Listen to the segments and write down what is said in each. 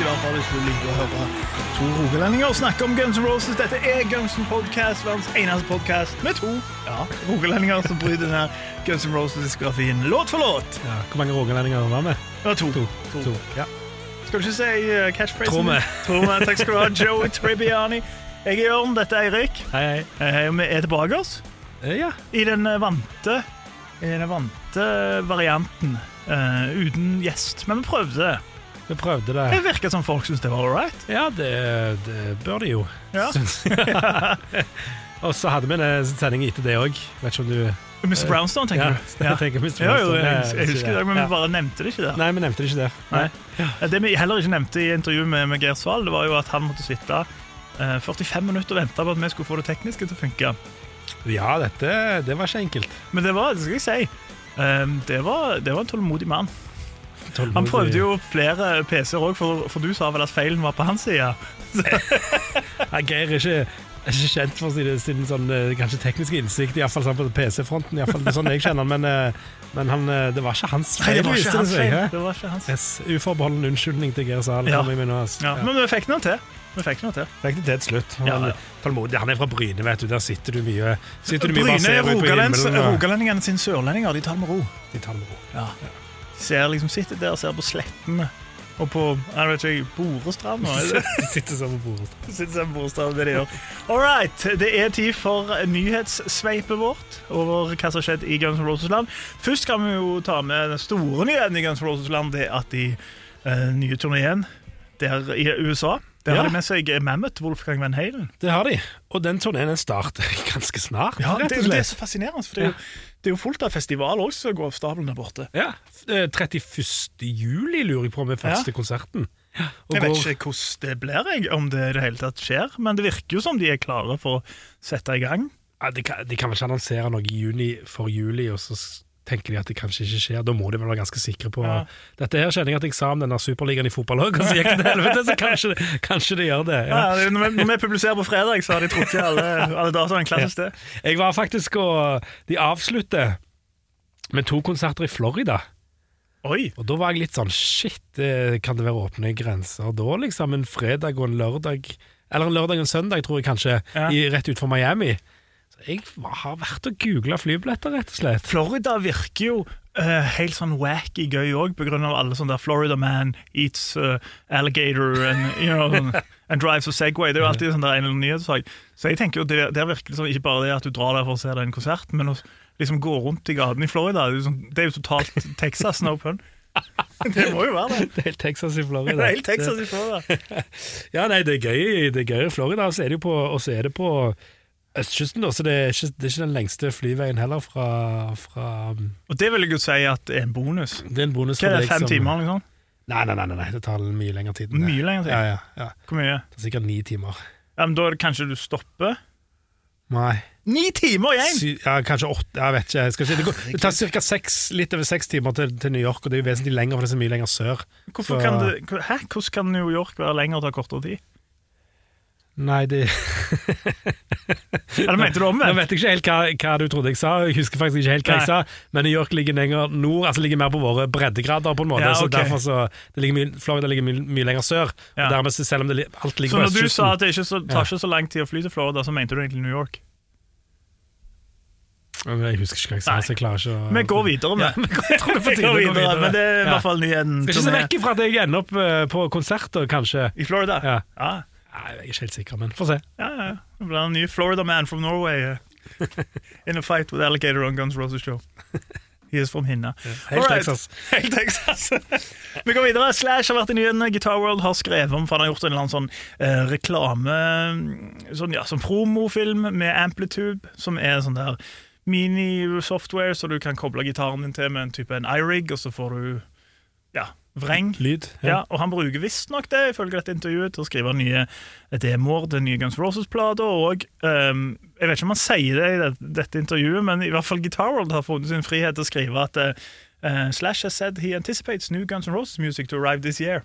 I hvert fall hvis du liker å høre to rogalendinger snakke om Guns N' Roses. Dette er Guns N' Podcast, verdens eneste podkast med to ja, rogalendinger som bryter denne Guns N' Roses-diskografien låt for låt. Ja, hvor mange rogalendinger var med? Ja, to. To. to. Ja. Skal du ikke si uh, catchphrasen? Tror vi. Tror vi. Takk skal du ha, Joey Tribbiani. Jeg er Jørn, dette er Eirik. Hei, hei. Hei, vi er tilbake oss Eh, Ja. i den eh, vante, i den vante varianten. Uh, uten gjest. Men vi prøvde. Vi prøvde det. Det virker som folk syns det var all right. Ja, det, det bør de jo. Ja. Og så hadde vi en sending etter det òg. Vet ikke om du Mr. Brownstone, tenker ja, du? Jeg tenker Mr. Ja, jo, Brownstone. jeg, jeg husker det, men Ja. vi bare nevnte det ikke der. Nei, vi nevnte det ikke der. Nei. Det vi heller ikke nevnte i intervjuet med, med Geir Sval, det var jo at han måtte sitte eh, 45 minutter og vente på at vi skulle få det tekniske til å funke. Ja, dette det var ikke enkelt. Men det var, det skal jeg si, eh, det var, det var en tålmodig mann. Han prøvde jo flere PC-er òg, for, for du sa vel at feilen var på hans side. Nei, Geir er ikke, er ikke kjent for sin, sin sånn, eh, kanskje tekniske innsikt, iallfall sånn på PC-fronten. i hvert fall, Det sånn jeg kjenner men, eh, men han, eh, det var ikke hans Nei, feil. det var ikke hans feil. Det var ikke hans. Yes, Uforbeholden unnskyldning til Geir Zahl. Ja. Ja, men vi fikk noe til. Vi fikk noe til. Fikk det til slutt. Han, Ja, ja. han er fra Bryne, vet du. Der sitter du mye Sitter du mye Bryne er rogalendingene sine sørlendinger. De tar det med ro. De tar med ro. Ja. Ser liksom, sitter der og ser på slettene og på jeg vet ikke, Borestrand. nå. Sitter sammen på bordet. Sitter sammen på Borestrand, det de gjør. All right, det er tid for nyhetssveipet vårt over hva som har skjedd i Guns N' Roses-land. Først kan vi jo ta med den store nyheten i Guns N' Roses-land. Det er at de uh, nye turneen der i USA Der Ja. har de med seg Mammoth, Wolfgang Van Halen. Det har de. Og den turneen starter ganske snart, Ja, det, det er så fascinerende, for det er, jo, det er jo fullt av festival også som går av stabelen der borte. Ja, eh, 31. juli lurer jeg på med første konserten. Og Jeg vet ikke hvordan det blir, jeg, om det i det hele tatt skjer, men det virker jo som de er klare for å sette i gang. Ja, de, kan, de kan vel ikke annonsere noe i juni for juli, og så tenker de at det kanskje ikke skjer. Da må de vel være ganske sikre på Ja. Dette her kjenner jeg at jeg sa om denne superligaen i fotball òg, og så gikk det til helvete, så kanskje, kanskje de gjør det. Ja. Ja, når, vi, når vi publiserer på fredag, så har de trukket alle, alle dataene. Klassisk det. Jeg var faktisk og De avslutter med to konserter i Florida. Oi! Og da var jeg litt sånn Shit, eh, kan det være åpne grenser da, liksom? En fredag og en lørdag Eller en lørdag og en søndag, tror jeg kanskje, i, rett utenfor Miami. Jeg har vært og googla flybilletter, rett og slett. Florida virker jo uh, helt sånn wacky gøy òg, av alle sånne der Florida man eats uh, alligator and, you know, sånn, and drives a Segway. Det er jo alltid sånn der en eller annen nyhetssak. Så jeg tenker jo det, det virker liksom ikke bare det at du drar der for å se den konserten, men å liksom gå rundt i gatene i Florida. Det er sånn, det er jo totalt Texas, no pun. Det må jo være det. Det er helt Texas i Florida. Det er helt Texas i Florida. Ja, nei, det er gøy, det er gøy i Florida, og så er det på, og så er det på østkysten, da, så det er, ikke, det er ikke den lengste flyveien heller fra, fra Og det vil jeg jo si at er en bonus. Det er en bonus Hva er det, fem som- timer? liksom? Nei, nei, nei, nei, det tar mye lengre tid. Mye lengre tid? Ja, ja, ja. Hvor mye? Det er sikkert ni timer. Ja, men Da er det kanskje du stopper? Nei. Ni timer igjen! Sy ja, kanskje åtte, jeg vet ikke. Jeg ikke. Det, går, det tar ca. litt over seks timer til, til New York, og det er jo vesentlig lenger, for det er så mye lenger sør. Hvorfor Så- kan det, hæ? Hvordan kan New York være lenger og ta kortere tid? Nei, det Eller mente du Nå omvendt? vet jeg ikke helt hva, hva du trodde jeg sa, jeg husker faktisk ikke helt hva jeg sa, men New York ligger lenger nord, altså ligger mer på våre breddegrader, på en måte. Ja, så derfor så, det ligger mye, Florida ligger mye, mye lenger sør, Ja. og dermed, selv om det, alt ligger Så på når du sa at det ikke så, tar ikke så lang tid å fly til Florida, så mente du egentlig New York? Jeg husker ikke hva jeg sa, så jeg klarer ikke å Vi går videre med Ja, vi. er Vi går videre. Men det er i hvert fall nyheten. Skal ikke se vekk ifra at jeg ender opp eh, på konserter, kanskje. I Florida? Ja. Ja. Nei, jeg er ikke helt sikker, men få se. ja, ja. ja. Det blir en ny Florida man from Norway uh, in a fight with alligator on Guns Roses show. He is from Hinna. Helt Alright. Texas. Helt Texas. Vi går videre. Slash har vært i nyhetene. Guitar World har skrevet om, for han har gjort en eller annen sånn eh, reklame Sånn, ja, sånn promofilm med Amplitube, som er sånn der mini-software, så du kan koble gitaren din til med en type en iRig, og så får du ja, vreng. Lyd. Ja, og han bruker visstnok det, ifølge dette intervjuet, til å skrive nye demoer til nye Guns Roses-plater. Og ehm, jeg vet ikke om han sier det i det, dette intervjuet, men i hvert fall Guitar World har funnet sin frihet til å skrive at uh, Slash has said he anticipates new Guns N' Roses music to arrive this year.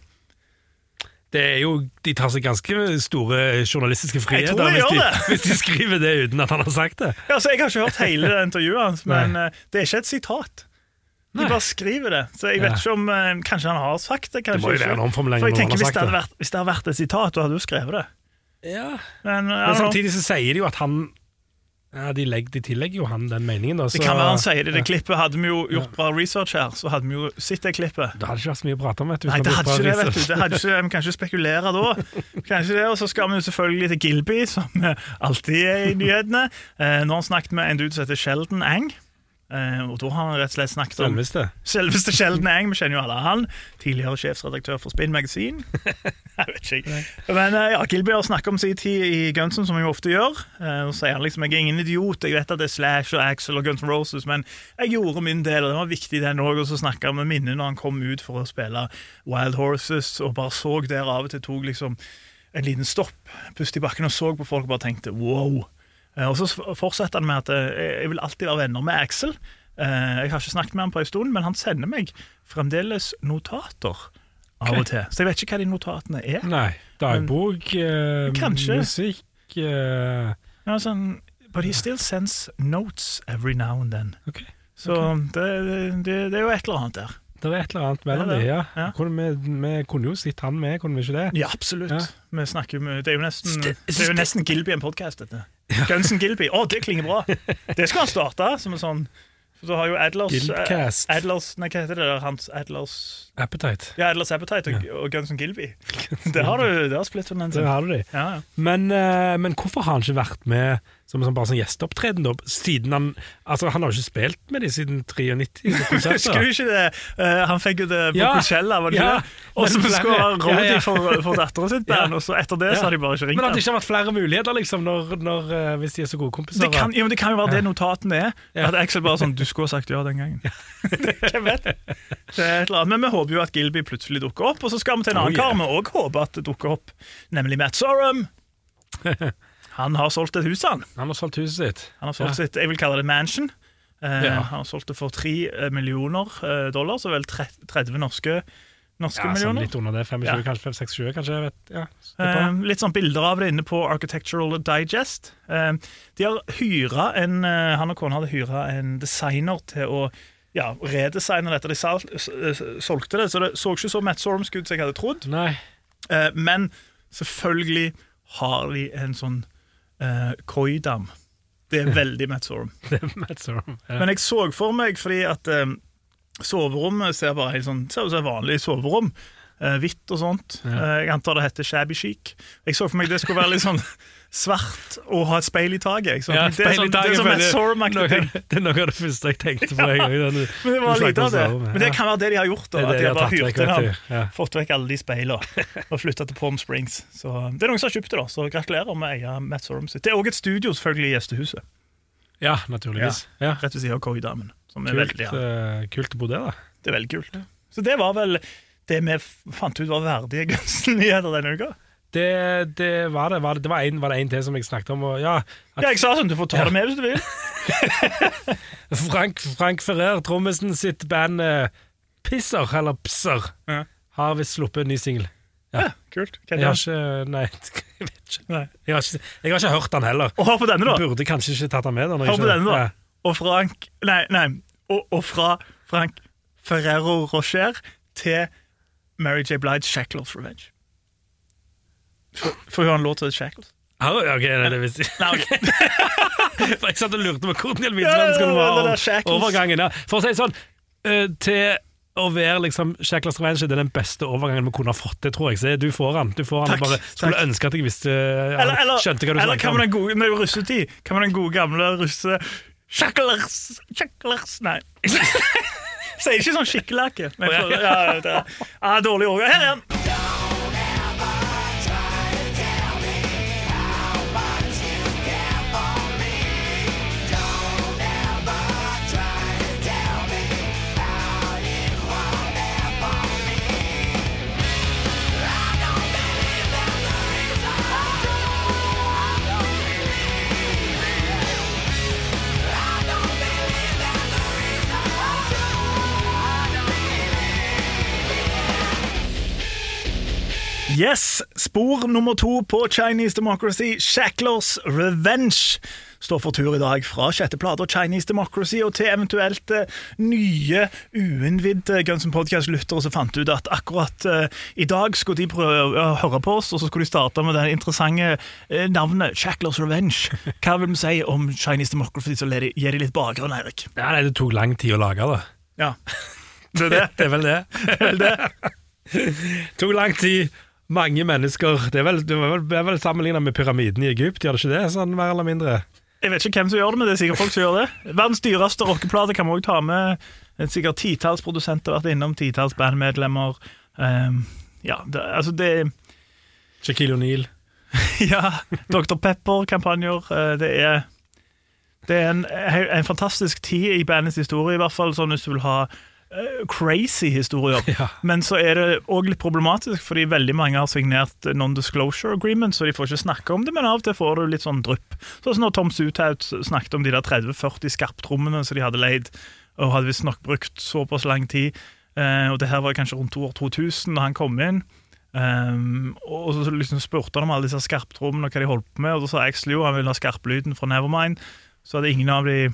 Det er jo, De tar seg ganske store journalistiske friheter hvis, de, hvis de skriver det uten at han har sagt det. Ja, altså, Jeg har ikke hørt hele det intervjuet hans, men uh, det er ikke et sitat. De Nei. bare skriver det. Så jeg vet ikke om eh, Kanskje han har sagt det, Det må jo være en ikke. omformulering For jeg når han tenker har Hvis sagt det hadde det. vært, hvis det hadde vært et sitat, da hadde du skrevet det. Ja. Men, I Men don't know. samtidig så sier de jo at han ja, de, legger, de tillegger jo han den meningen. Da, så, Det kan være han sier det i det ja. klippet. Hadde vi jo gjort bra research her, så hadde vi jo sett det klippet. Det hadde ikke vært så mye å prate om. Vet du, hvis Nei, det hadde hadde ikke det, vet du. Det hadde ikke, vi kan ikke spekulere da. Kanskje det, Og så skal vi jo selvfølgelig til Gilby, som eh, alltid er i nyhetene. Eh, nå har han snakket med en dude som heter Sheldon Ang. Eh, og da har han rett og slett snakket om Selveste. selveste Sheldon Eng. Vi kjenner jo alle han. Tidligere sjefsredaktør for Spinn Magasin. jeg vet ikke. Men uh, ja, Gilby har snakket om sin tid i Gunson, som han jo ofte gjør. Uh, og sier han liksom jeg er ingen idiot, jeg vet at det er Slash og Axel og Guns N' Roses, men jeg gjorde min del, og det var viktig den òg. Og så snakka med minnet når han kom ut for å spille Wild Horses, og bare så der av og til tok liksom en liten stopp, pustet i bakken og så på folk og bare tenkte wow. Eh, Og så fortsetter han med at eh, jeg vil alltid være venner med Axel. Eh, Jeg har ikke snakket med han på en stund, men han sender meg fremdeles notater av og til. Så jeg vet ikke hva de notatene er. Nei. Dagbok, eh, Kanskje. musikk eh, Ja, sånn, but he still sends notes every now and then. Okay. Så det, det, det er jo et eller annet der. Det er et eller annet mellom Det det, ja. Ja. Kunne vi, vi kunne jo sett han med, kunne vi ikke det? Ja, absolutt. Ja. Vi snakker jo det er jo nesten, Det- det er jo nesten Gilby en podkast, dette. Gunsen Gilby. Å, det klinger bra! Det skal han starte som en sånn For så har jo Adlers eh, Adlers Nei, hva heter det der? Hans Adlers Appetite. Ja, Adlers Appetite og, og Gunsen Gilby. Det har du, det har Splitter Det har du de. Ja, ja. Men, eh, men hvorfor har han ikke vært med som en sånn, bare sånn gjesteopptreden? Siden han Altså, han har jo ikke spilt med dem siden 93. på. Husker du ikke det? Uh, han fikk jo det på Ja. Coachella, var det ikke Ja. det? Og så skulle han ha råd ja, for, for datteren sitt band, og så etter det så har de bare ikke ringt Men at det ikke har vært flere muligheter, liksom, når, når, eh, hvis de er så gode kompiser? Det kan, jo, men det kan jo være det notatene er. At Axel bare sånn 'Du skulle ha sagt ja den gangen'. Hvem vet? Det er et eller annet. Men vi håper jo at Gilby plutselig dukker opp. Og så skal vi til en Oh, annen yeah. kar vi òg håper at det dukker opp, nemlig Matt Sorum. Han har solgt et hus, han. Han har solgt huset sitt. Han har solgt Ja. sitt, jeg vil kalle det mansion. Eh, Ja. Han har solgt det for tre eh, millioner eh, dollar, så vel 30 norske, norske Ja, sånn millioner. litt under det. 25, Ja. kanskje 26, kanskje. Vet, ja, Eh, litt sånn bilder av det inne på Architectural Digest. Eh, de har hyra en eh, Han og kona hadde hyra en designer til å ja, redesigne dette. De sal, solgte det, så det så ikke så Matt Sorumsk ut som jeg hadde trodd. Nei. Men selvfølgelig har de en sånn eh, koidam. Det er veldig Matt Sorum. Ja. Men jeg så for meg, fordi at um, soverommet ser bare helt sånn, ser ut som et vanlig soverom. Uh, hvitt og sånt. Ja. Uh, jeg antar det heter shabby chic. Jeg så for meg det skulle være litt sånn svart og ha et speil i taket. Ja, det er sånn, det er som et Sormac-ting. Det er noe av det første jeg tenkte på. Den- Men det var lite av det. Men det kan være det de har gjort. da, Det At de har bare hyrt inn. Ja. fått vekk alle de speilene og flytta til Palm Springs. Så Det er noen som har kjøpt det, da, så gratulerer med å eie Matt Sorum sitt. Det er òg et studio selvfølgelig i gjestehuset, ja, naturligvis. Ja. rett ved siden av Koi-damen. Kult, ja. eh, kult å bo der, da. Det er veldig kult. Så det var vel det vi fant ut var verdige Gunsen-nyheter denne uka. Det, det var det. Var det, det var en, var det en til som jeg snakket om. Og, ja, at Ja, jeg sa sånn, du får ta det med hvis du vil. Frank, Frank Ferrer, trommisen sitt band uh, Pisser, eller Psser, Ja. har visst sluppet en ny singel. Ja, kult. Hva Jeg har ikke Nei, jeg vet ikke. Nei. Jeg har ikke, jeg har ikke hørt den heller. Og hør på denne, da. Burde kanskje ikke tatt den med. Den, Hør på denne, da. Ja. Og Frank Nei, nei. Og, og fra Frank Ferrero Rocher til Mary J. Blige, 'Shackles Revenge'. Får høre en låt av Shackles. Oh, ok, nei, det visste jeg Nei, ok. For Jeg satt og lurte på hvordan i all verden skulle det være overgangen. Ja. For å si det sånn, uh, til å være liksom Shackles Revenge det er den beste overgangen vi kunne ha fått til, tror jeg. Så du får den. Du får den bare skulle takk. ønske at jeg visste ja, Eller, eller, Skjønte hva du eller kan om. man den gode, når det er russetid, kan man den gode gamle russe... Shackles, shackles Nei. Sier ikke sånn skikkelake. Ja, ja, dårlig overgang. Her er den. Yes, Spor nummer to på Chinese Democracy, Shacklers Revenge, står for tur i dag fra sjette plate og Chinese Democracy og til eventuelt eh, nye, uinnvidde Guns N' Podcast-lyttere som fant ut at akkurat eh, i dag skulle de prøve å høre på oss, og så skulle de starte med det interessante eh, navnet Shacklers Revenge. Hva vil vi si om Chinese Democracy, så gir de, litt bakgrunn, Eirik? Ja, det tok lang tid å lage det. Ja, det er det. Det er vel det. det, er vel det. tok lang tid. Mange mennesker Det er vel, det er vel, sammenligna med pyramiden i Egypt, gjør det ikke det? Sånn mer eller mindre? Jeg vet ikke hvem som gjør det, men det er sikkert folk som gjør det. Verdens dyreste rockeplate kan vi òg ta med. Er Sikkert titalls produsenter vært innom, titalls bandmedlemmer. Um, ja, det, altså det Shaquille O'Neal. Ja, Dr. Pepper-kampanjer. eh, Det er Det er en, en fantastisk tid i bandets historie, i hvert fall sånn hvis du vil ha crazy historier. Ja. Men så er det òg litt problematisk, fordi veldig mange har signert non-disclosure agreement, så de får ikke snakke om det, men av og til får du litt sånn drypp. Sånn som når Tom Suthaut snakket om de der 30-40 skarptrommene som de hadde leid, og hadde visstnok brukt såpass lang tid. Eh, og det her var kanskje rundt år 2000 da han kom inn. Um, og så liksom spurte han om alle disse skarptrommene og hva de holdt på med, og da sa Axel jo han ville ha skarplyden fra Nevermind. Så hadde ingen av de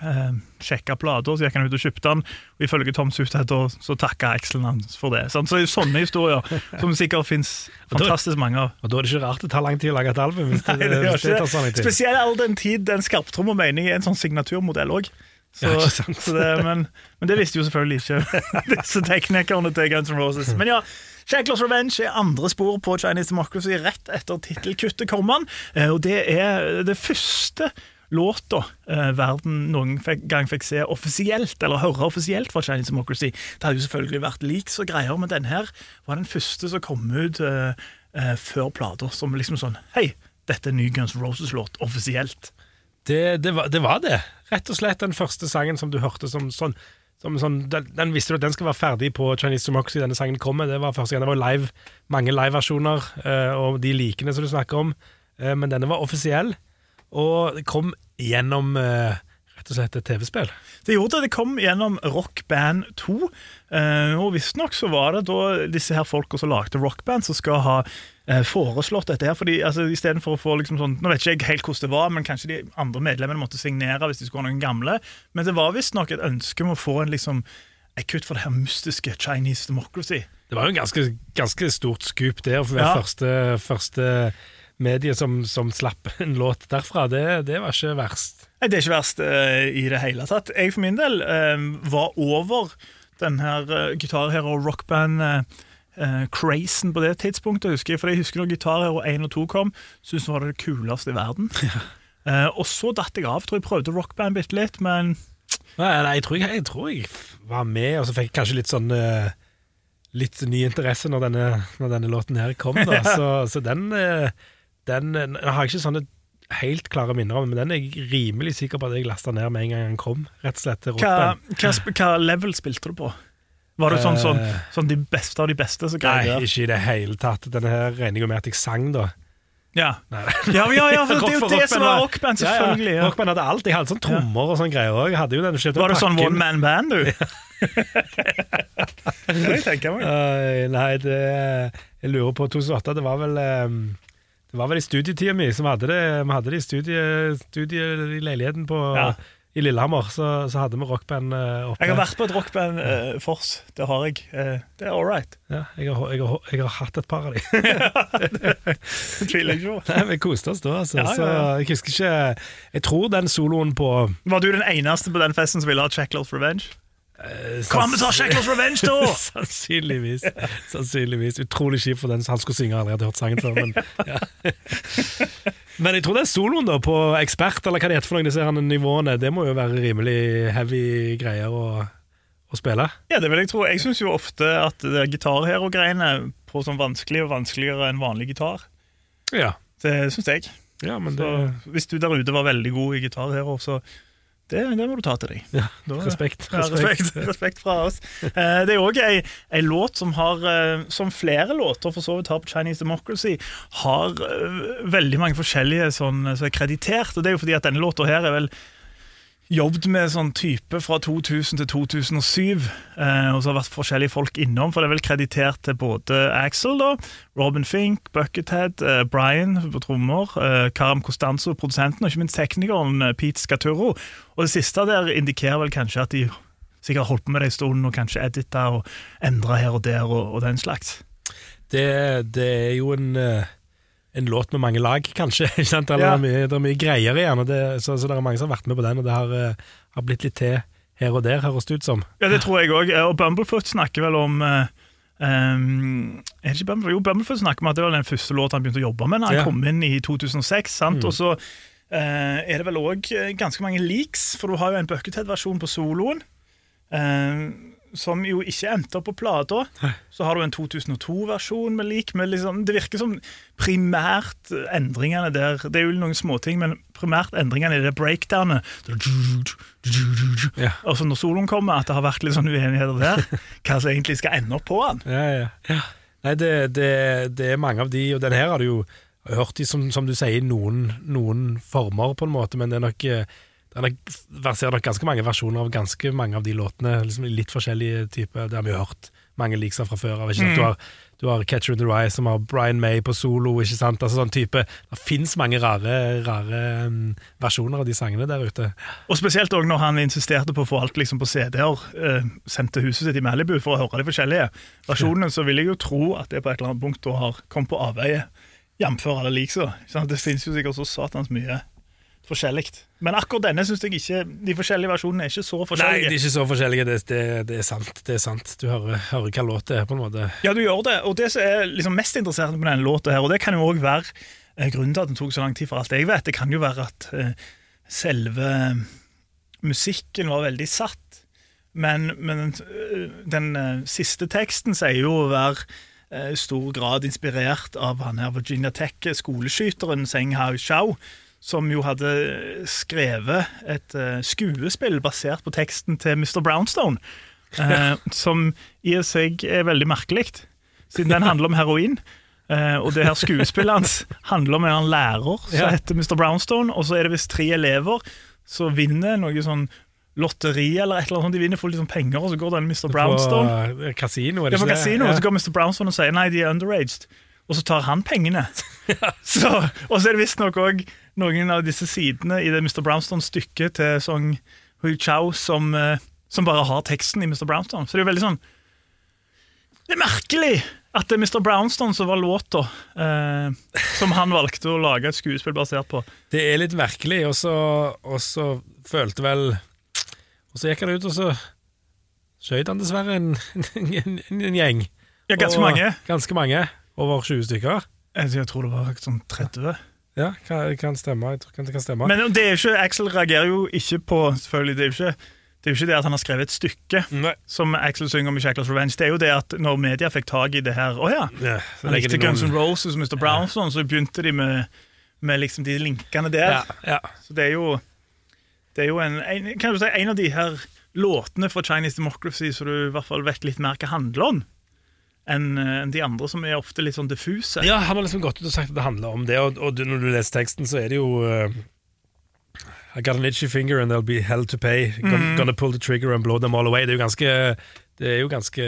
uh, sjekka plata, så gikk han ut og kjøpte den. Og ifølge Tom Suthet så takka ekselen hans for det. Så det er sånne historier som sikkert fins fantastisk mange av. Og da er det ikke rart det tar lang tid å lage et album. Hvis det, Nei, det hvis det tar sånn lang tid. Spesielt all den tid den skarptromma mener jeg er en sånn signaturmodell òg. Så, Ja, så det, men, men det visste jo selvfølgelig ikke disse teknikerne til Guns N' Roses. Men ja, Shacklers Revenge er andre spor på Chinese Democracy rett etter tittelkuttet kom han. Eh, Og det er det første låta eh, verden noen gang fikk se offisielt, eller høre offisielt fra Chinese Democracy. Det hadde jo selvfølgelig vært leaks og greier, men denne her var den første som kom ut eh, eh, før plata, som liksom sånn Hei, dette er ny Guns Roses-låt offisielt. Det, det, var, det var det. Rett og slett den første sangen som du hørte som sånn som sånn, den, den visste du at den skal være ferdig på Chinese Democracy. Denne sangen kommer. Det var første gang. Det var live, mange liveversjoner, eh, og de likene som du snakker om. Eh, men denne var offisiell, og det kom gjennom eh, rett og slett et TV-spill. Det gjorde det. Det kom gjennom Rock Band 2. Eh, og visstnok så var det da disse her folka som lagde Rock Band, som skal ha eh, foreslått dette her. fordi altså, Istedenfor å få liksom sånn Nå vet ikke jeg helt hvordan det var, men kanskje de andre medlemmene måtte signere hvis de skulle ha noen gamle. Men det var visstnok et ønske om å få en liksom et kutt for det her mystiske Chinese democracy. Det var jo en ganske, ganske stort skup der for Ja. første, første medie som, som slapp en låt derfra. Det, det var ikke verst. Nei, Det er ikke verst uh, i det hele tatt. Jeg for min del uh, var over den her uh, Guitar Hero rockband uh, crazen på det tidspunktet, husker jeg. For jeg husker når Guitar Hero 1 og 2 kom, syntes det var det kuleste i verden. uh, og så datt jeg av. Tror jeg prøvde rockband bitte litt, men Nei, nei jeg, tror jeg, jeg tror jeg var med, og så fikk jeg kanskje litt sånn eh, Litt ny interesse når denne, når denne låten her kom. Da. Så, så den, eh, den Jeg har ikke sånne helt klare minner om, men den er jeg rimelig sikker på at jeg lasta ned med en gang den kom. Rett og slett til hva, hva, hva level spilte du på? Var det sånn, sånn, Eh. sånn de beste av de beste Så Nei, ikke i det hele tatt. Denne her regner jeg med at jeg sang, da. Ja. Ja, ja, ja, for det er jo det som var rockband, selvfølgelig. Ja, Rockband hadde alt. Jeg hadde sånn trommer og sånn greier òg. Var det sånn one man band, du? det kan jeg tenke meg. Øy, nei, det Jeg lurer på 2008. Det var vel ehm, Det var vel i studietida mi som hadde det. Vi hadde det i studie, studie i leiligheten på, Ja. i Lillehammer. Så, så hadde vi rockband eh, oppe. Jeg har vært på et rockband uh, Fors. Det har jeg. Uh, det er all right. ja, jeg, har, jeg, har, jeg har hatt et par av dem. Det tviler jeg ikke på. Nei, Vi koste oss da, altså. Ja. Så jeg husker ikke Jeg tror den soloen på Var du den eneste på den festen som ville ha Checklers Revenge? Eh, med vi tar Checklers Revenge, da! Sannsynligvis. Sannsynligvis. Utrolig kjipt for den som han skulle synge. Aldri hadde hørt sangen før. Men, ja. men jeg tror den soloen da på Ekspert, eller hva det heter for noen, disse her nivåene, det må jo være rimelig heavy greier å, å spille. Ja, det vil jeg tro. Jeg syns jo ofte at det gitarhero-greiene på sånn vanskelig og vanskeligere enn vanlig gitar. Ja, Det syns jeg. ja men det Så hvis du der ute var veldig god i gitarhero, så det, det må du ta til deg. ja, Respekt. Ja, respekt, respekt fra oss. Eh, det er òg ei, ei låt som har, eh, som flere låter for så vidt har på Chinese Democracy, har eh, veldig mange forskjellige sånn, som er kreditert. Og det er jo fordi at denne låta her er vel jobbet med sånn type fra 2000 til 2007, eh, og så har vært forskjellige folk innom, for det er vel kreditert til både Axel, da, Robin Fink, Buckethead, eh, Brian på trommer, eh, Karam Costanzo, produsenten, og ikke minst teknikeren eh, Pete Scaturro. Og det siste der indikerer vel kanskje at de sikkert har holdt på med det en stund, og kanskje edita og endra her og der og, og den slags. Det, det er jo en, eh, en låt med mange lag, kanskje. Ja. det, er mye, det er mye greier i den, så, så det er mange som har vært med på den, og det har, eh, har blitt litt til her og der, høres det ut som. Ja, det tror jeg òg. Og Bumblefoot snakker vel om eh, um, er det ikke Bumblefoot? Jo, Bumblefoot snakker om at det var den første låten han begynte å jobbe med da han Ja. kom inn i 2006. sant? Og så uh, er det vel òg ganske mange leaks, for du har jo en Buckethead-versjon på soloen. eh, som jo ikke endte opp på plata. Så har du en 2002-versjon med lik. Med liksom, det virker som primært endringene der Det er jo noen småting, men primært endringene i det breakdownet Ja. Altså Når soloen kommer, at det har vært litt sånn uenigheter der. Hva som egentlig skal ende opp på den. Ja, ja. ja. Nei, det, det, det er mange av de, og den her har du jo hørt i, som, som du sier, noen, noen former, på en måte, men det er nok eh, det er nok, ganske mange versjoner av ganske mange av de låtene. Liksom litt forskjellige typer. Det har vi jo hørt mange likser fra før av. sant? Du har, du har Catcher in the Rye som har Brian May på solo. ikke sant? Altså sånn type, Det fins mange rare, rare um, versjoner av de sangene der ute. Og Spesielt også når han insisterte på å få alt liksom på CD-er uh, sendt til huset sitt i Malibu for å høre de forskjellige versjonene, så vil jeg jo tro at det på et eller annet punkt da har kommet på avveie, jf. alle liksa. Det finnes jo sikkert så satans mye forskjellig. Men akkurat denne syns jeg ikke De forskjellige versjonene er ikke så forskjellige. Nei, de er ikke så forskjellige. Det, det, det er sant. det er sant. Du hører, hører hva låt det er, på en måte. Ja, du gjør det. Og det som er liksom mest interessant med denne låta, her, og det kan jo òg være eh, grunnen til at den tok så lang tid, for alt jeg vet, det kan jo være at eh, selve musikken var veldig satt. Men, men eh, den eh, siste teksten sier jo å være eh, i stor grad inspirert av han her Virginia Tech-skoleskyteren Seng Hao Chao, som jo hadde skrevet et eh, skuespill basert på teksten til Mr. Brownstone. Eh, som i og seg er veldig merkelig, siden den handler om heroin. Eh, og det her skuespillet hans handler om en lærer som heter Mr. Brownstone, og så er det visst tre elever som vinner noe sånn lotteri eller et eller annet sånt. De vinner fullt litt sånn penger, og så går den Mr. Brownstone På kasino, er det det er på kasino, ja. og så går Mr. Brownstone og sier nei, de er underaged. Og så tar han pengene. så, og så er det visstnok òg noen av disse sidene i det Mr. Brownstone-stykket til Song Hui Chau som, eh, som bare har teksten i Mr. Brownstone. Så det er jo veldig sånn Det er merkelig at det er Mr. Brownstone som var låta eh, som han valgte å lage et skuespill basert på. Det er litt merkelig, og så, og så følte vel Og så gikk han ut, og så skjøt han dessverre en, en, en, en gjeng. Ja, ganske Og- mange. Ganske mange. Over 20 stykker. Jeg tror det var sånn 30. Ja, kan, kan stemme. Jeg tror det kan stemme. Men det er jo ikke, Axel reagerer jo ikke på selvfølgelig, det er jo ikke, det er jo ikke det at han har skrevet et stykke Nei. som Axel synger om i Shackles Revenge. Det er jo det at når media fikk tak i det her Å ja, Ja, så han likte Guns N' Roses og Mr. Brownstone, så begynte de med, med liksom de linkene der. Ja, ja. Så det er jo, det er jo en, en, kan du si, en av de her låtene fra Chinese Democracy som du i hvert fall vet litt mer hva handler om, enn enn de andre som er ofte litt sånn diffuse. Ja, han har liksom gått ut og sagt at det handler om det, og, og du, når du leser teksten, så er det jo uh, I got an itchy finger and they'll be hell to pay. Gonna, Mm. gonna pull the trigger and blow them all away. Det er jo ganske Det er jo ganske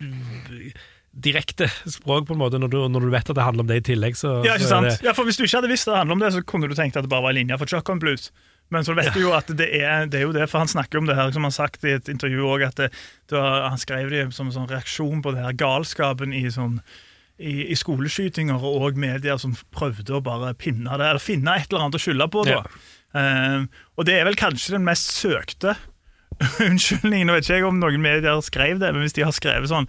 mm, direkte språk, på en måte, når du, når du vet at det handler om det i tillegg. Så, Ja, ikke sant? det, Ja, for Hvis du ikke hadde visst det handler om det, så kunne du tenkt at det bare var en linje for Chuck on Blues. Men så vet du jo at det er, det er jo det, for han snakker om det her, som han har sagt i et intervju også, at det, det var, han skrev det som en sånn reaksjon på det her galskapen i sånn i, i skoleskytinger og medier som prøvde å bare pinne det, eller finne et eller annet å skylde på. Da. Um, og det er vel kanskje den mest søkte unnskyldningen. Nå vet ikke jeg om noen medier skrev det, men hvis de har skrevet sånn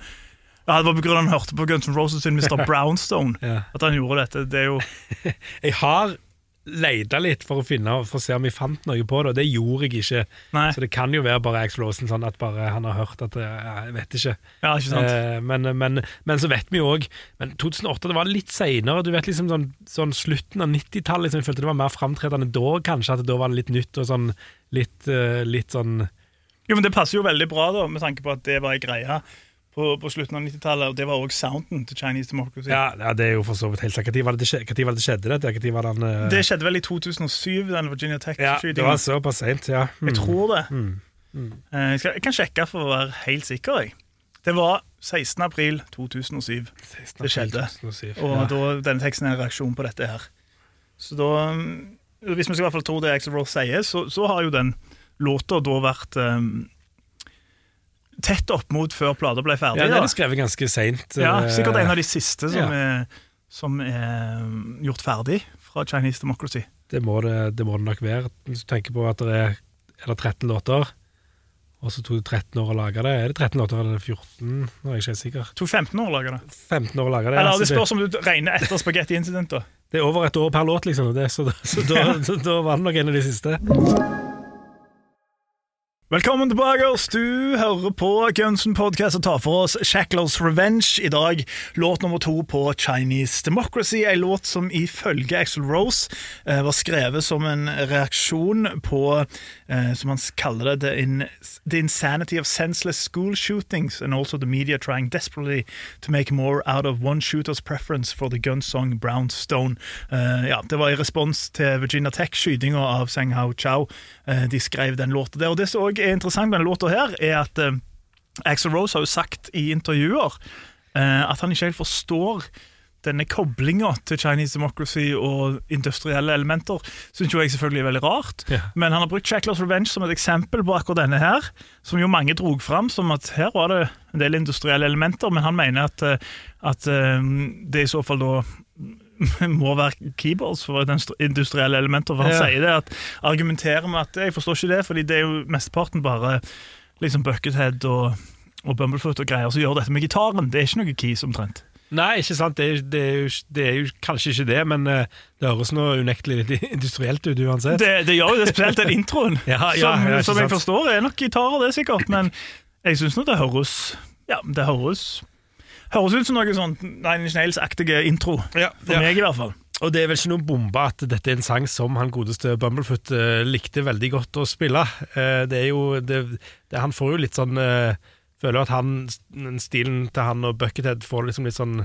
ja, Det var av han hørte på Guns N' Roses sin Mr. Brownstone Ja. at han gjorde dette. Det er jo Jeg har leita litt for å finne For å se om vi fant noe på det, og det gjorde jeg ikke. Nei. Så det kan jo være bare Axel Olsen, sånn at bare han har hørt at Jeg vet ikke. Ja, ikke sant? Eh, men, men, men så vet vi jo òg Men 2008 det var litt seinere. Du vet liksom sånn, sånn slutten av 90-tallet. Liksom, jeg følte det var mer framtredende da, kanskje. At da var det litt nytt og sånn litt, eh, litt sånn Jo, men Det passer jo veldig bra, da, med tanke på at det var ei greie på, på slutten av 90-tallet, og det var òg sounden til Chinese Democracy. Ja, ja, det er jo for så vidt helt sant. Når var var det skjedde, dette? Det, var den eh, Det skjedde vel i 2007, den Virginia Ja, det var såpass seint, ja. Mm. Jeg tror det. Mm. Mm. Jeg, skal, jeg kan sjekke for å være helt sikker. Jeg. Det var 16. april 2007, 16. det skjedde. 2007, ja. og da, denne teksten er en reaksjon på dette her. Så da, mm, Hvis vi skal i hvert fall tro det Axel Rose sier, så, så har jo den låta da vært um, tett opp mot før plata ble ferdig. ja, den er skrevet ganske seint. Ja, sikkert en av de siste som, ja. er, som er um, gjort ferdig fra Chinese Democracy. Det må det, det må det nok være. Hvis du tenker på at det er, er det 13 låter, og så tok det 13 år å lage det. Er det 13 låter eller er 14? Nå er jeg ikke helt sikker. Tok 15 år å lage det. 15 år å lage det. Eller altså, det spørs om du regner etter Spaghetti Incident. da. det er over et år per låt, liksom. Det, så da, så da, så da var det nok en av de siste. Velkommen tilbake. Du hører på Gunsen Podcast og tar for oss Shackles Revenge. I dag låt nummer to på Chinese Democracy. En låt som ifølge Axel Rose eh, var skrevet som en reaksjon på, eh, som han kaller det, the, in, the insanity of senseless school shootings and also the media trying desperately to make more out of one shooter's preference for the gun song Brown Stone. Eh, ja, det var i respons til Virginia Tech-skytinga av Sang Hao Chao. Eh, de skrev den låta der. Og det så også er interessant med denne låta her, er at eh, Axel Rose har jo sagt i intervjuer eh, at han ikke helt forstår denne koblinga til Chinese Democracy og industrielle elementer. Syns jo jeg selvfølgelig er veldig rart. Yeah. Men han har brukt Shackler's Revenge som et eksempel på akkurat denne her, som jo mange drog fram som at her var det en del industrielle elementer, men han mener at, eh, at eh, det i så fall da må være keyboards for industrielle elementer. For han Ja. sier det at argumenterer med at jeg forstår ikke det, fordi det er jo mesteparten bare liksom Buckethead og, og Bumblefoot og greier som gjør dette med gitaren. Det er ikke noe keys omtrent. Nei, ikke sant. Det er, det er, jo, det er jo kanskje ikke det, men eh, det høres nå unektelig litt industrielt ut uansett. Det, det gjør jo det, spesielt den introen. Ja, ja, som, som jeg forstår er nok gitarer, det sikkert. Men jeg syns nå det høres Ja, det høres Høres ut som noe sånn Nine Inch Nails-aktige intro. Ja, For ja. meg, i hvert fall. Og det er vel ikke noen bombe at dette er en sang som han godeste Bumblefoot eh, likte veldig godt å spille. Eh, det er jo det, det, Han får jo litt sånn eh, Føler jo at han, stilen til han og Buckethead får liksom litt sånn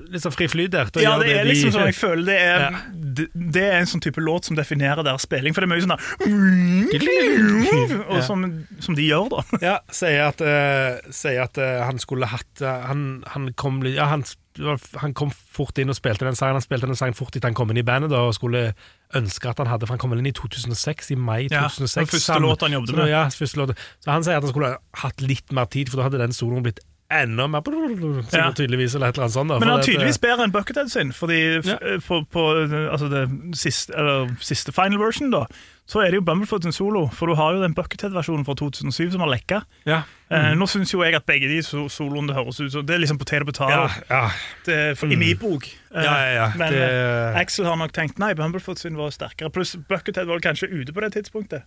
Litt sånn fri flyt der. Ja, det, det er de- liksom sånn jeg føler det er, Ja. det, det er en sånn type låt som definerer deres spilling, for det er mye sånn der Og Ja. som, som de gjør, da. Ja, sier at, uh, sier at uh, han skulle hatt uh, Han, han kom litt ja, han, han kom fort inn og spilte den sangen. Han spilte den sangen fort etter han kom inn i bandet da, og skulle ønske at han hadde For han kom inn i 2006, i mai Ja, 2006. den første låt han jobbet med. Så, Ja, første låt. så han sier at han skulle hatt litt mer tid, for da hadde den soloen blitt enda mer sikkert Ja. tydeligvis, eller et eller annet sånt. Da, Men han er at, eh, tydeligvis bedre enn Buckethead sin, fordi Ja. på, på altså det siste, eller, siste final version, da, så er det jo Bumblefoot sin solo, for du har jo den Buckethead-versjonen fra 2007 som har lekka. ja. Eh, nå syns jo jeg at begge de so- soloene det høres ut som Det er liksom potet og Ja, potet ja, for- i min bok. Eh, ja, ja, ja. Men det, eh, Axel har nok tenkt nei, Bumblefoot sin var sterkere. Pluss Buckethead var kanskje ute på det tidspunktet.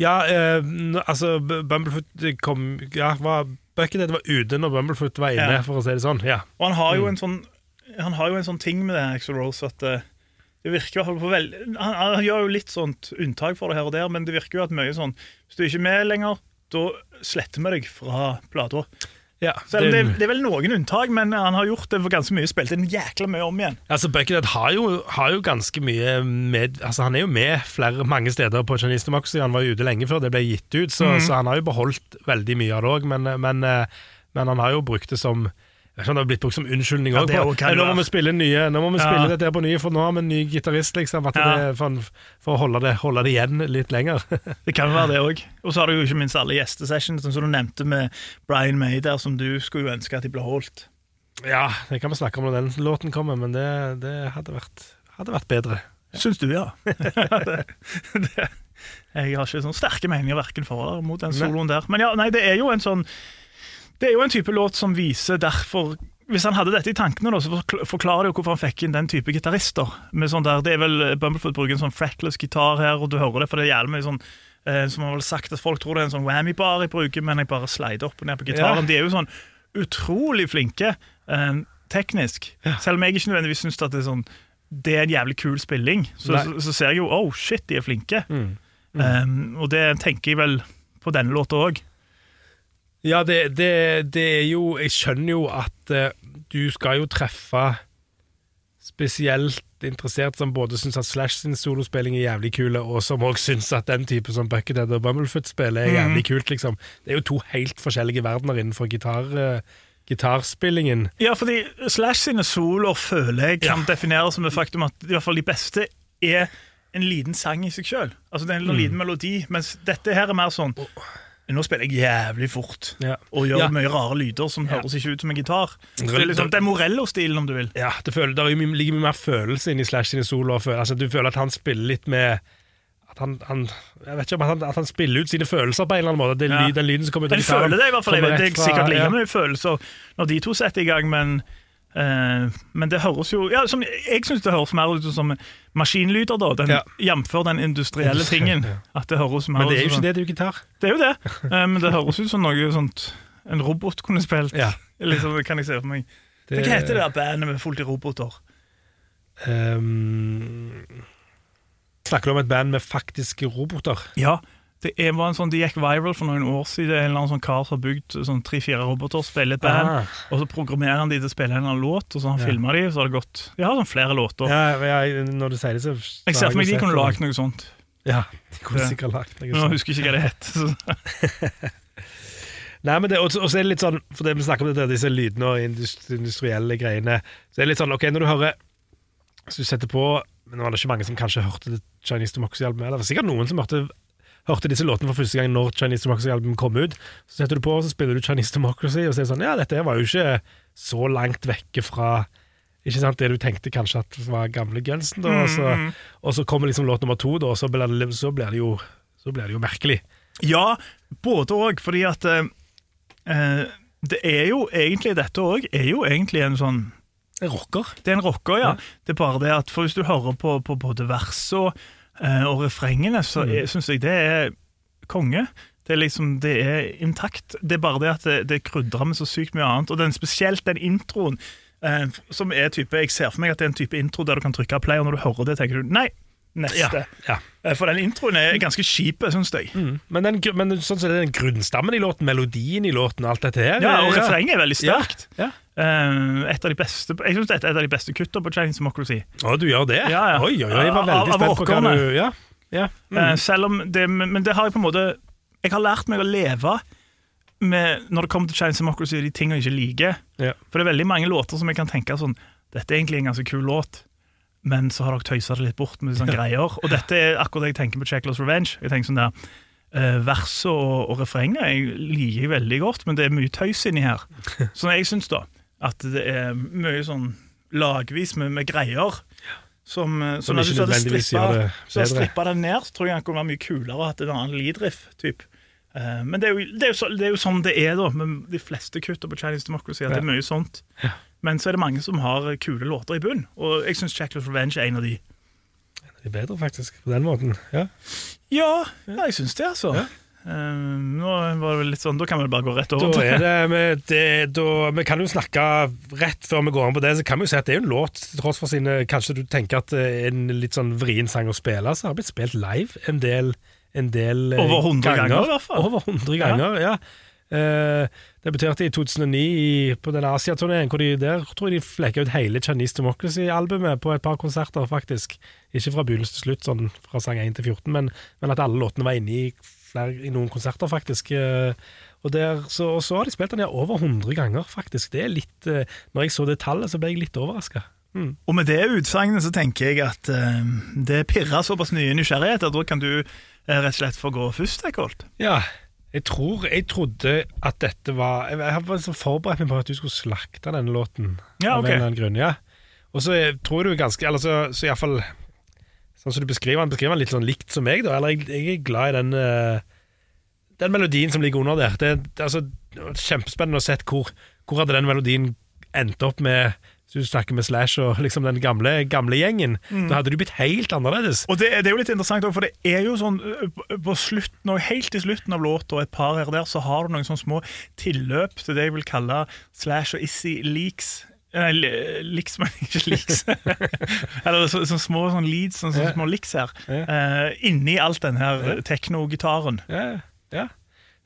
Ja, eh, altså Bumblefoot kom Ja, var, Buckethead var ute når Bumblefoot var inne, Ja. for å si det sånn. Ja. Og han har jo Mm. en sånn Han har jo en sånn ting med det, Axel Rose, at eh, det virker i hvert fall på vel, han, han gjør jo litt sånt unntak for det her og der, men det virker jo at mye sånn Hvis du ikke er med lenger, da sletter vi deg fra plata. Ja om det, det er vel noen unntak, men han har gjort det for ganske mye. Spilt inn jækla mye om igjen. Altså Buckethead har har jo ganske mye med Altså Han er jo med flere mange steder på Chinese. Han var jo ute lenge før det ble gitt ut, så, mm. så han har jo beholdt veldig mye av det òg. Men, men, eh, men han har jo brukt det som vet det har blitt brukt som unnskyldning òg. Ja, okay, nå må vi spille nye Nå må vi Ja. dette på nye, for nå har vi en ny gitarist, liksom. Ja. det, for, for å holde det, holde det igjen litt lenger. Det kan være det òg. Og så har du jo ikke minst alle gjestesessions, som du nevnte med Brian May der, som du skulle ønske at de ble holdt. ja, det kan vi snakke om når den låten kommer, men det, det hadde, vært, hadde vært bedre. Syns du, ja? det, det, jeg har ikke sånn sterke meninger verken for eller mot den soloen der. Men ja, nei, det er jo en sånn Det er jo en type låt som viser derfor hvis han hadde dette i tankene, da, så forklarer det jo hvorfor han fikk inn den type gitarister. Med sånn der, det er vel Bumblefoot bruker en sånn fretless gitar her, og du hører det, for det er jævlig mye sånn eh, Som har vel sagt at folk tror det er en sånn whammy-bar jeg bruker, men jeg bare slider opp og ned på gitaren. Ja. De er jo sånn utrolig flinke eh, teknisk. Selv om jeg ikke nødvendigvis syns at det er sånn det er en jævlig kul spilling, så, så, så ser jeg jo oh shit, de er flinke. Mm. Um, og det tenker jeg vel på denne låta òg. Ja, det, det, det er jo Jeg skjønner jo at eh, du skal jo treffe spesielt interessert som både syns at Slash sin solospilling er jævlig kule, og som òg syns at den type som Buckethead og Bumblefoot-spill er jævlig kult, liksom. Det er jo to helt forskjellige verdener innenfor gitar, eh, gitarspillingen. Ja, fordi Slash sine soloer føler jeg kan defineres som det faktum at i hvert fall de beste er en liten sang i seg sjøl. Altså det er en liten melodi, mens dette her er mer sånn Nå spiller jeg jævlig fort Ja. og gjør Ja. mye rare lyder som Ja. høres ikke ut som en gitar. Det er liksom, det er Morello-stilen, om du vil. Ja, det, føler, det er ligger mye mer følelse inni Slash sine soloer. Altså, du føler at han spiller litt med at han, han, jeg vet ikke om at han, at han spiller ut sine følelser på en eller annen måte. Det er Ja. lyd, den lyden som kommer ut av gitaren. Jeg føler det i hvert fall. Jeg vet, det er sikkert like ja. mye følelser når de to setter i gang, men men det høres jo ja, som, Jeg syns det høres mer ut som maskinlyder, da, den, Ja. jf. den industrielle tingen. At det høres mer Men det er jo ikke det, det er jo gitar. Det er jo det, Eh, men det høres ut som noe sånt en robot kunne spilt. Ja. Liksom, kan jeg se for meg. Det- Hva heter det der bandet med fullt i roboter? Um, snakker du om et band med faktiske roboter? Ja, det var en sånn, De gikk viral for noen år siden. En eller annen sånn kar som har bygd sånn tre-fire roboter, spiller et band, Ah. og så programmerer han de til å spille en eller annen låt, og så har han Ja. filma de, så har det gått De har sånn flere låter. Ja, ja, når du sier det, så Jeg ser for meg de kunne lagd noe sånt. Ja, de kunne sikkert lagt noe Men sånt. jeg husker ikke hva det het. Nei, men det, og så er det litt sånn For det vi snakker om dette, disse lydene og industrielle greiene Så er det litt sånn, ok, når du hører Hvis du setter på Men nå var det ikke mange som kanskje hørte det Chinese Democracy-albumet Det var sikkert noen som hørte, hørte disse låtene for første gang Når Chinese Democracy-albumet kom ut Så setter du på, og så spiller du Chinese Democracy Og så er det sånn, ja, dette var jo ikke Så langt vekke fra Ikke sant, det du tenkte kanskje at var gamle Gunsen da, og, så, og så kommer liksom låt nummer to da, Og så blir det, så blir det jo Så blir det jo merkelig Ja, både òg, fordi at eh, eh, Det er jo egentlig Dette òg er jo egentlig en sånn rocker Det er en rocker, ja. Ja. Det er bare det at for hvis du hører på, på både vers og, og refrengene, så Mm. syns jeg det er konge. Det er liksom, det er intakt. Det er bare det at det, det krydrer med så sykt mye annet. Og den, spesielt den introen, eh, som er type Jeg ser for meg at det er en type intro der du kan trykke play, og når du hører det, tenker du nei, neste. ja. ja. For den introen er ganske kjip, syns jeg. Mm. Men, den, men sånn det er den grunnstammen i låten, melodien i låten, alt dette her Ja, og ja. refrenget er veldig sterkt. Ja. Eh, et av de beste Jeg synes dette er et av de beste kuttene på Chinese Democracy. Å, du gjør det? Ja, ja. Oi, oi, oi, jeg var veldig av spent på hva du Ja, ja. Eh, Mm. selv om det, men men det har jeg på en måte Jeg har lært meg å leve med når det kommer til Chinese Democracy de tingene jeg ikke liker. Ja. For det er veldig mange låter som jeg kan tenke sånn Dette er egentlig en ganske kul låt, men så har dere tøysa det litt bort med sånne greier. Og dette er akkurat det jeg tenker på Checklers Revenge. Jeg tenker sånn der Uh, Verset og, og refrenget jeg liker jeg veldig godt, men det er mye tøys inni her. Så jeg syns da at det er mye sånn lagvis med, med greier. Som, som Som når ikke du hadde strippa- strippa den ned, så tror jeg den kunne være mye kulere og hatt en annen leadriff. Typ. Uh, men det er, jo, det, er så, det er jo sånn det er, da, med de fleste kutter på Chinese Democracy. At det er mye sånt. Men så er det mange som har kule låter i bunn, og jeg syns Checklist Revenge er en av de. En av er bedre, faktisk, på den måten. Ja. Ja, ja jeg syns det, altså. Ja. Eh, nå var det vel litt sånn, Da kan vi bare gå rett over til det, vi, det da, Vi kan jo snakke rett før vi går an på det, så kan vi jo si at det er jo en låt, til tross for sine Kanskje du tenker at en litt sånn vrien sang å spille, så har det blitt spilt live en del, en del eh, Over 100 ganger, i hvert fall. Over 100 ganger, ja. Eh, debuterte i 2009 i, på den Asia-turneen, hvor de der tror jeg de flekka ut hele Chinese Democracy-albumet på et par konserter, faktisk. Ikke fra begynnelse til slutt, sånn fra sang 1 til 14, men, men at alle låtene var inne i, flere, i noen konserter, faktisk. Eh, og, der, så, og så har de spilt den her over 100 ganger, faktisk. Det er litt eh, Når jeg så det tallet, så ble jeg litt overraska. Mm. Og med det utsagnet så tenker jeg at uh, det pirrer såpass nye nysgjerrigheter. da kan du uh, rett og slett få gå først, Eckholt. Ja, jeg tror Jeg trodde at dette var Jeg, har var så forberedt meg på at du skulle slakte denne låten. Ja, Av ok. en eller annen grunn, ja. Og så tror du ganske Eller så, så iallfall Sånn som du beskriver han beskriver han litt sånn likt som meg, da. Eller jeg, jeg er glad i den uh, Den melodien som ligger under der. Det, det, er altså, kjempespennende å se hvor, hvor hadde den melodien endt opp med hvis du snakker med Slash og liksom den gamle, gamle gjengen. Da hadde du blitt helt annerledes. Og det, det er jo litt interessant, for det er jo sånn på- slutten, og helt i slutten av låta, og et par her og der, så har du noen sånne små tilløp til det jeg vil kalle Slash og Issy leaks. Nei, liks, men ikke liks. Eller så, så små sånn leads, sånne, sånne små liks her. Eh, inni alt den her teknogitaren. Ja, ja.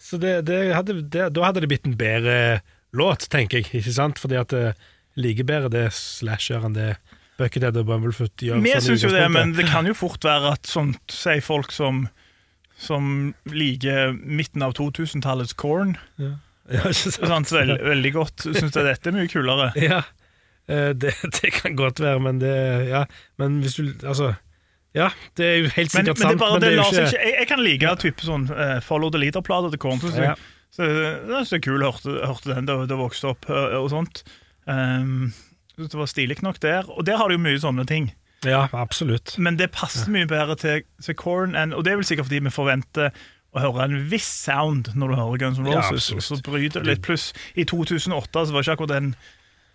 Så det, det hadde, det, da hadde det blitt en bedre låt, tenker jeg. Ikke sant? Fordi at det liker bedre det Slasher enn det Buckethead og Bumblefoot gjør. Vi sånn syns jo det, men det kan jo fort være at sånt, sier folk som som liker midten av 2000-tallets corn. ja, ikke sant? Sant? Veld, veldig godt. Syns dette er mye kulere. Ja, eh, det, det kan godt være, men det Ja, men hvis du Altså, ja, det er jo helt Men, sikkert men det er sant, bare, men det det jo seg ikke jeg, jeg kan like type sånn uh, Follow the Leader-plater til Korn. Ja. så, det er så kul, jeg hørte, hørte den da jeg vokste opp eh, og sånt. Um, så det var stilig nok der. Og der har du jo mye sånne ting. Ja, absolutt. Men det passer mye bedre til, til Korn, og det er vel sikkert fordi vi forventer å høre en viss sound når du hører Guns N' Ja, Roses. absolutt. så bryter det litt. Pluss i 2008 så var ikke akkurat den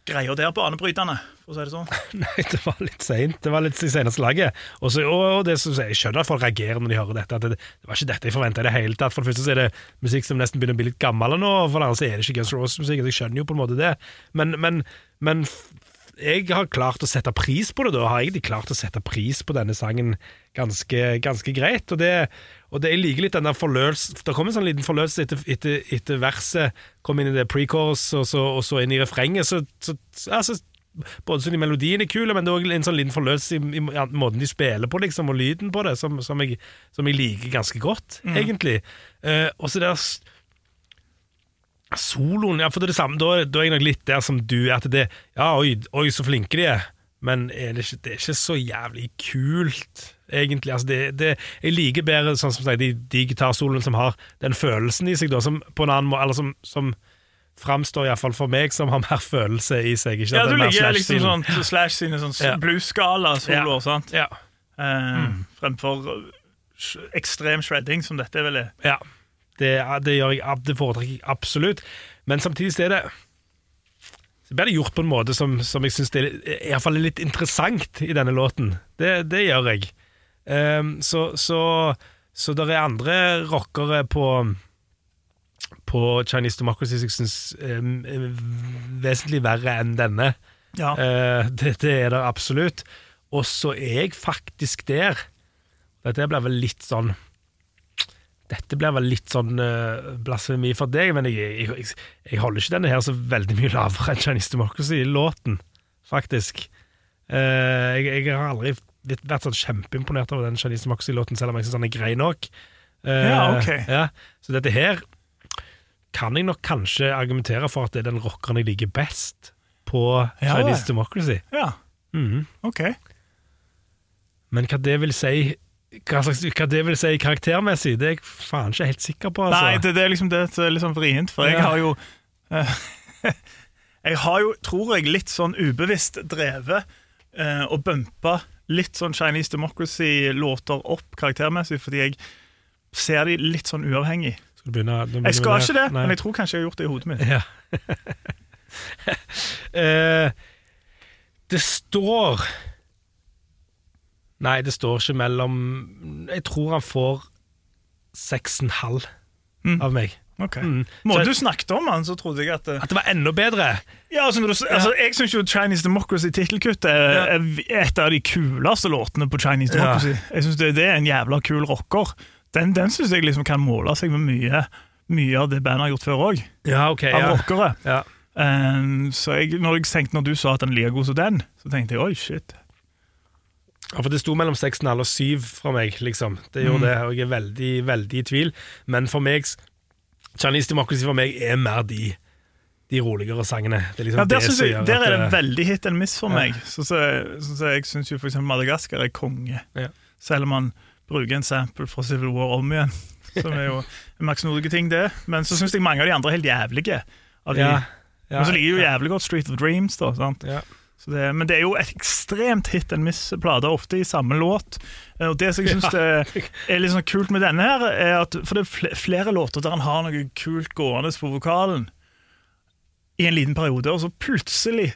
greia der banebrytende, for å si det sånn. Nei, det var litt seint. Det var litt i seneste laget. Og det som jeg skjønner at folk reagerer når de hører dette. At det, det var ikke dette jeg forventa i det hele tatt. For det første så er det musikk som nesten begynner å bli litt gammel nå, og for det andre så er det ikke Guns N' Roses-musikk. Jeg skjønner jo på en måte det. Men, men, men jeg har klart å sette pris på det, da. Har egentlig klart å sette pris på denne sangen ganske, ganske greit. Og det, og det jeg liker litt den der forløs... Det kom en sånn liten forløselse etter, etter, etter verset kom inn i det pre-chorus, og, så- og så inn i refrenget. Så, så, altså, både sånn melodien er kule, men det er også en sånn liten forløselse i, i måten de spiller på, liksom, og lyden på det, som, som, jeg, som jeg liker ganske godt, egentlig. Eh, og så der Soloen, ja, for det er det samme, da, da er jeg nok litt der som du er, at det Ja, oi, oi så flinke de er, men er det, ikke, det er ikke så jævlig kult, egentlig. Altså, det, det, jeg liker bedre sånn som sagt, de, de gitarsolene som har den følelsen i seg, da, som på en annen måte Eller som, som framstår iallfall for meg som har mer følelse i seg. Ja, du er liker liksom sånn Slash sine sånn Ja. blues-skala-soloer, sant? Ja. Eh, Fremfor uh, ekstrem shredding, som dette vel er. Ja, det, det gjør jeg Det foretrekker jeg absolutt. Men samtidig er det Så blir det gjort på en måte som, som jeg syns er, i hvert fall er litt interessant i denne låten. Det, det gjør jeg. Um, så så, så det er andre rockere på på Chinese Democracy som jeg syns er vesentlig verre enn denne. Ja. Uh, det, det er det absolutt. Og så er jeg faktisk der. Dette blir vel litt sånn Dette blir vel litt sånn uh, blasfemi for deg, men jeg, jeg, jeg, holder ikke denne her så veldig mye lavere enn Chinese Democracy-låten, faktisk. Uh, jeg, jeg har aldri vært sånn kjempeimponert over den Chinese Democracy-låten, selv om jeg syns den er grei nok. Uh, Ja, ok. ja. Så dette her kan jeg nok kanskje argumentere for at det er den rockeren jeg liker best på Ja, Chinese det. Democracy. ja. Mhm. OK. Men hva det vil si hva, slags, hva det vil si karaktermessig, det er jeg faen ikke helt sikker på. Altså. Nei, det, det er liksom det er sånn vrient, for jeg Ja. har jo eh, Jeg har jo, tror jeg, litt sånn ubevisst drevet eh, og bumpa litt sånn Chinese Democracy-låter opp karaktermessig, fordi jeg ser de litt sånn uavhengig. Skal du begynne, du Jeg skal ikke det, Nei. men jeg tror kanskje jeg har gjort det i hodet mitt. Ja. Eh, det står Nei, det står ikke mellom Jeg tror han får seks og en halv Mm. av meg. Ok. Mm. Måten du snakket om han, så trodde jeg at det, At det var enda bedre! Ja, altså, du, altså Jeg syns jo Chinese Democracy-tittelkuttet er, er et av de kuleste låtene på Chinese Ja. Democracy. Jeg synes det, det er en jævla kul rocker. Den, den syns jeg liksom kan måle seg med mye, mye av det bandet har gjort før òg, Ja, okay, av Ja. rockere. Ja. Um, så jeg, når, jeg tenkte, når du sa at den er like god som den, så tenkte jeg oi, shit. Ja, for Det sto mellom 6,5 og 7 fra meg, liksom. Det gjorde Mm. det, og jeg er veldig, veldig i tvil. Men for meg Chinese Democracy for meg er mer de, de roligere sangene. Det er liksom Ja, der, det jeg, der er det eh, veldig hit and miss for Ja. meg. Så, så, så, så jeg syns f.eks. Madagaskar er konge. Ja. Selv om man bruker en sample fra Civil War om igjen. Som er jo merksnodige ting, det. Men så syns jeg mange av de andre er helt jævlige. Av de. ja, ja, Men så liker jo jævlig godt Street of Dreams. da, sant? ja. Så det, men det er jo et ekstremt hit and miss-plate, ofte i samme låt. Eh, Og det som jeg syns er litt sånn kult med denne, her er at For det er flere låter der han har noe kult gående på vokalen i en liten periode, og så plutselig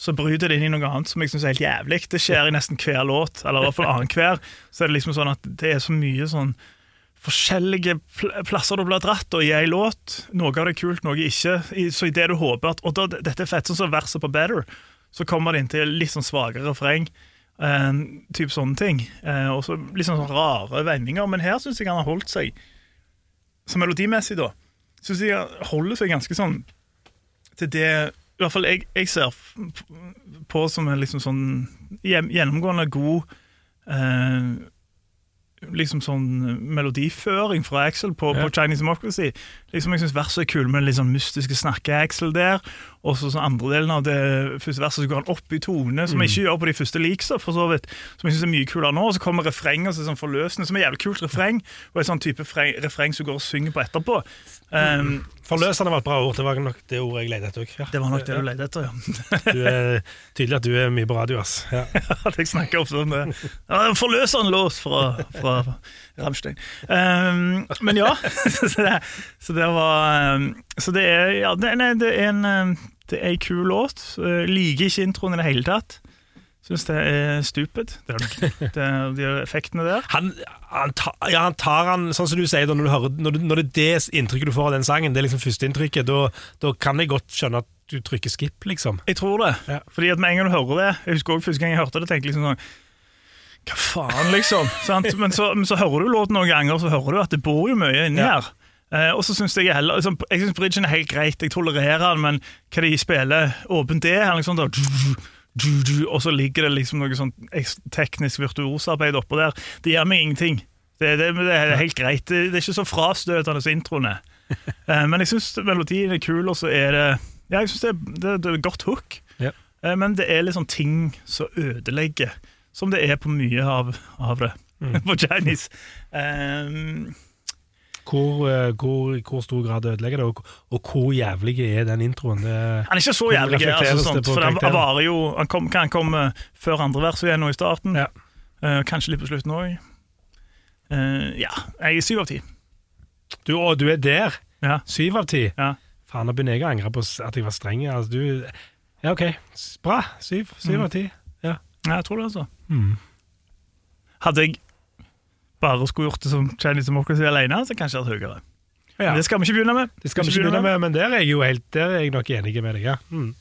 så bryter det inn i noe annet som jeg syns er helt jævlig. Det skjer i nesten hver låt, eller i hvert fall annenhver. Så er det liksom sånn at det er så mye sånn forskjellige pl plasser du blir dratt og i ei låt. Noe av det er kult, noe ikke. I- Så idet du håper at Og da, dette er fett, sånn som verset på Better, så kommer det inn til litt sånn svakere refreng. Eh, typ sånne ting. Eh, og så litt sånn, sånn rare vendinger. Men her syns jeg han har holdt seg så melodimessig, da, syns jeg holder seg ganske sånn til det I hvert fall jeg, jeg ser på som en liksom sånn gjennomgående god eh, liksom sånn melodiføring fra Axel på, Ja. på Chinese Democracy. Liksom Jeg syns verset er kul med litt sånn mystiske snakke-Axel der. Og så sånn andre delen av det første verset så går han opp i tone, som jeg ikke gjør på de første leaksa, for så vidt. Som jeg syns er mye kulere nå. Og så kommer refrenget som er sånn forløsende, som er jævlig kult refreng. Og et sånn type fre- refreng som går og synger på etterpå. Um, Forløsende var et bra ord. Det var nok det ordet jeg lette etter. Ja. det var nok det du lette etter, ja. Du er, tydelig at du er mye på radio, ass. Ja. Jeg snakker ofte om det. Ja, forløsende lås fra, fra Rammstein. Um, men ja, så det, så det var um, Så det er, ja, det, nei, det er en um, Det er ei kul låt. Uh, liker ikke introen i det hele tatt. Syns det er stupid, det er, det er, de effektene der. Han, han, tar, ja, han tar han, sånn som du sier, da, når, du hører, når, du, når det er det inntrykket du får av den sangen, det er liksom førsteinntrykket, da, da kan jeg godt skjønne at du trykker skip, liksom. Jeg tror det. Ja. Fordi at med en gang du hører det Jeg husker også første gang jeg hørte det, tenkte jeg liksom sånn Hva faen, liksom? Sant? Men, så, men så hører du låten noen ganger, og så hører du at det bor jo mye inni Ja. her. Eh, og så syns jeg heller liksom, Jeg synes bridgen er helt greit, jeg tolererer den, men hva de spiller åpen det her, liksom, da, og så ligger det liksom noe sånn teknisk virtuosarbeid oppå der. Det gjør meg ingenting. Det, det, det er helt greit. Det, det er ikke så frastøtende som introen er. Eh, men jeg syns melodien er kul, og så er det Ja, jeg syns det, det, det er et godt hook. Ja. Eh, Men det er liksom ting som ødelegger, som det er på mye av, av det på Chinese. Um, Hvor, eh, hvor, hvor stor grad ødelegger det, og, og hvor jævlig er den introen? Det, han er ikke så jævlig, altså, sånt, for varer jo Han kom, kan komme før andre vers igjen nå i starten. Ja. Uh, kanskje litt på slutten òg. ja, jeg er syv av ti. du, å, du er der! Ja. Syv av ti. Ja. Faen, nå begynner jeg å angre på at jeg var streng. Altså, du, ja, OK. Bra. Syv, syv Mm. av ti. Ja. jeg tror det, altså. Mm. Hadde jeg bare skulle gjort det som Chinese Democracy alene, så kanskje jeg hadde høyere. Ja. Men det skal vi ikke begynne med. Det skal vi ikke begynne med, men der er jeg jo helt Der er jeg nok enig med deg, ja. Mm.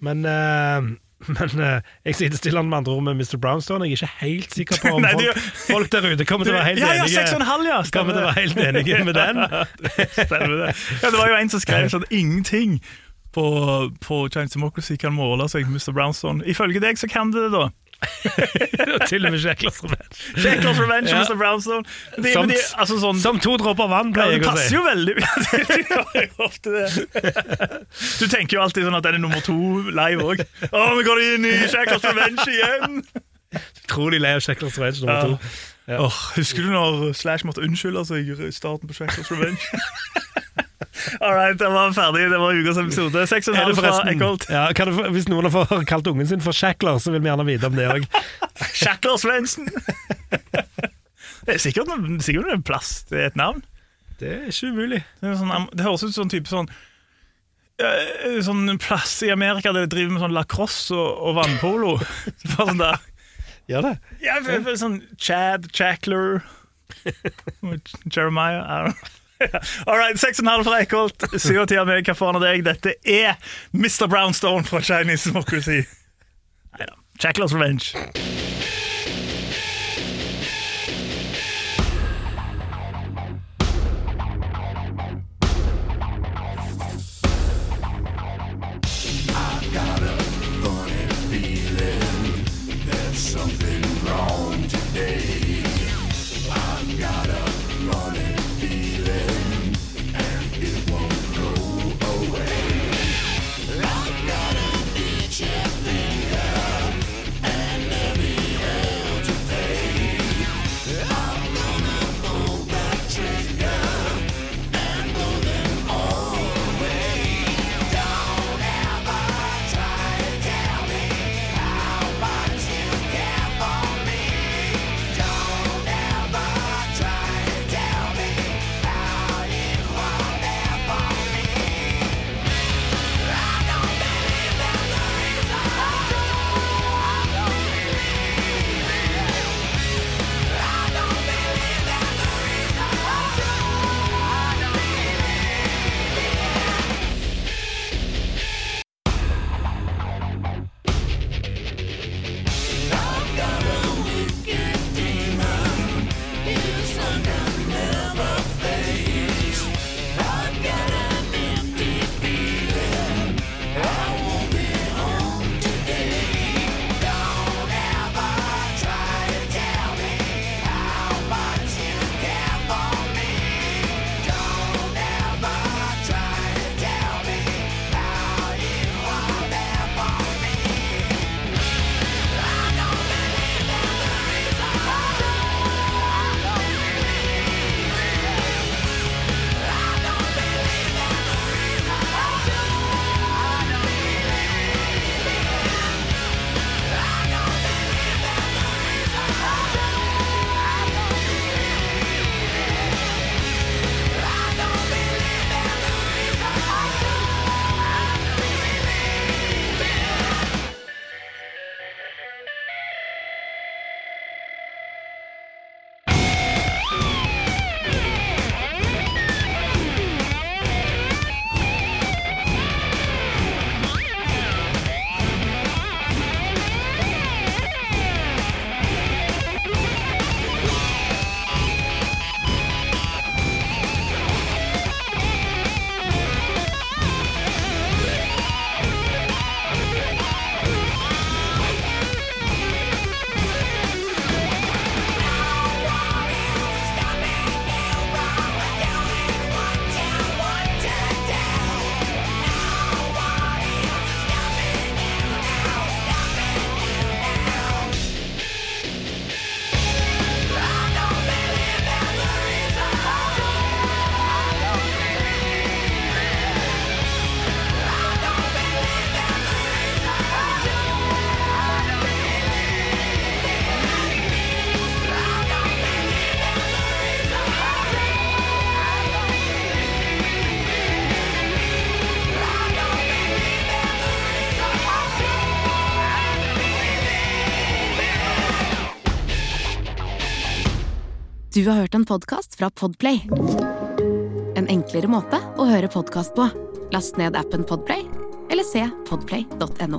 Men, uh, men uh, jeg sidestiller stille med andre ord med Mr. Brownstone. Jeg er ikke helt sikker på om Nei, folk, folk der ute kommer til å være helt ja, ja, enige. ja. Kommer til å være helt enige med den. Stemmer det. Ja, det var jo en som skrev sånn ingenting på, på Chinese Democracy kan måle seg med Mr. Brownstone. Ifølge deg så kan det det, da. Til og med Shackles Revenge. Shackles Revenge Ja. Mr. Brownstone. De, Som- de, altså sånn, Som to dråper vann, pleier det jeg å passer si. veldig Du jo veldig. Du tenker jo alltid sånn at den er nummer to live òg. Å, vi går inn i Shackles Revenge igjen! Utrolig lei av Shackles Revenge nummer Ja. to. Ja. Oh, husker du når Slash måtte unnskylde seg i starten på Shackles Revenge? All right, den var ferdig. Det var ukas episode. Seks og en Er det halv fra Eckholt. ja, kan du, hvis noen har kalt ungen sin for Shackler, så vil vi gjerne vite om det òg. Shackler Svendsen! Det er sikkert, sikkert en plass til et navn. Det er ikke umulig. Det, er sånn, det høres ut som sånn type sånn eh, Sånn plass i Amerika der de driver med sånn lacrosse og, og vannpolo. Bare sånn der Gjør det? Ja, for, for, sånn Chad, Chackler Jeremiah I don't know. All right, seks og en halv fra Eikholt, syv og ti av meg. Hva faen deg? Dette er Mr. Brownstone fra Chinese Democracy. Nei da. Chacklers Revenge. Du har hørt en podkast fra Podplay. En enklere måte å høre podkast på. Last ned appen Podplay, eller se podplay.no.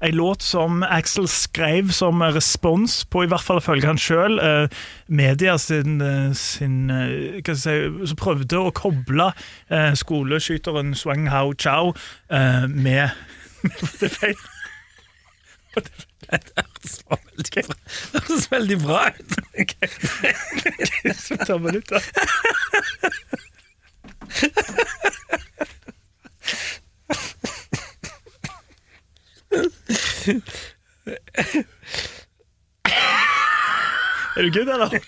Ei låt som Axel skrev som respons på, i hvert fall ifølge han sjøl, eh, media sin, eh, sin eh, si, Som prøvde å koble eh, skoleskyteren Swang Hao Chao eh, med det høres veldig bra ut. Ta meg litt, Er du good, eller?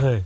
Hey.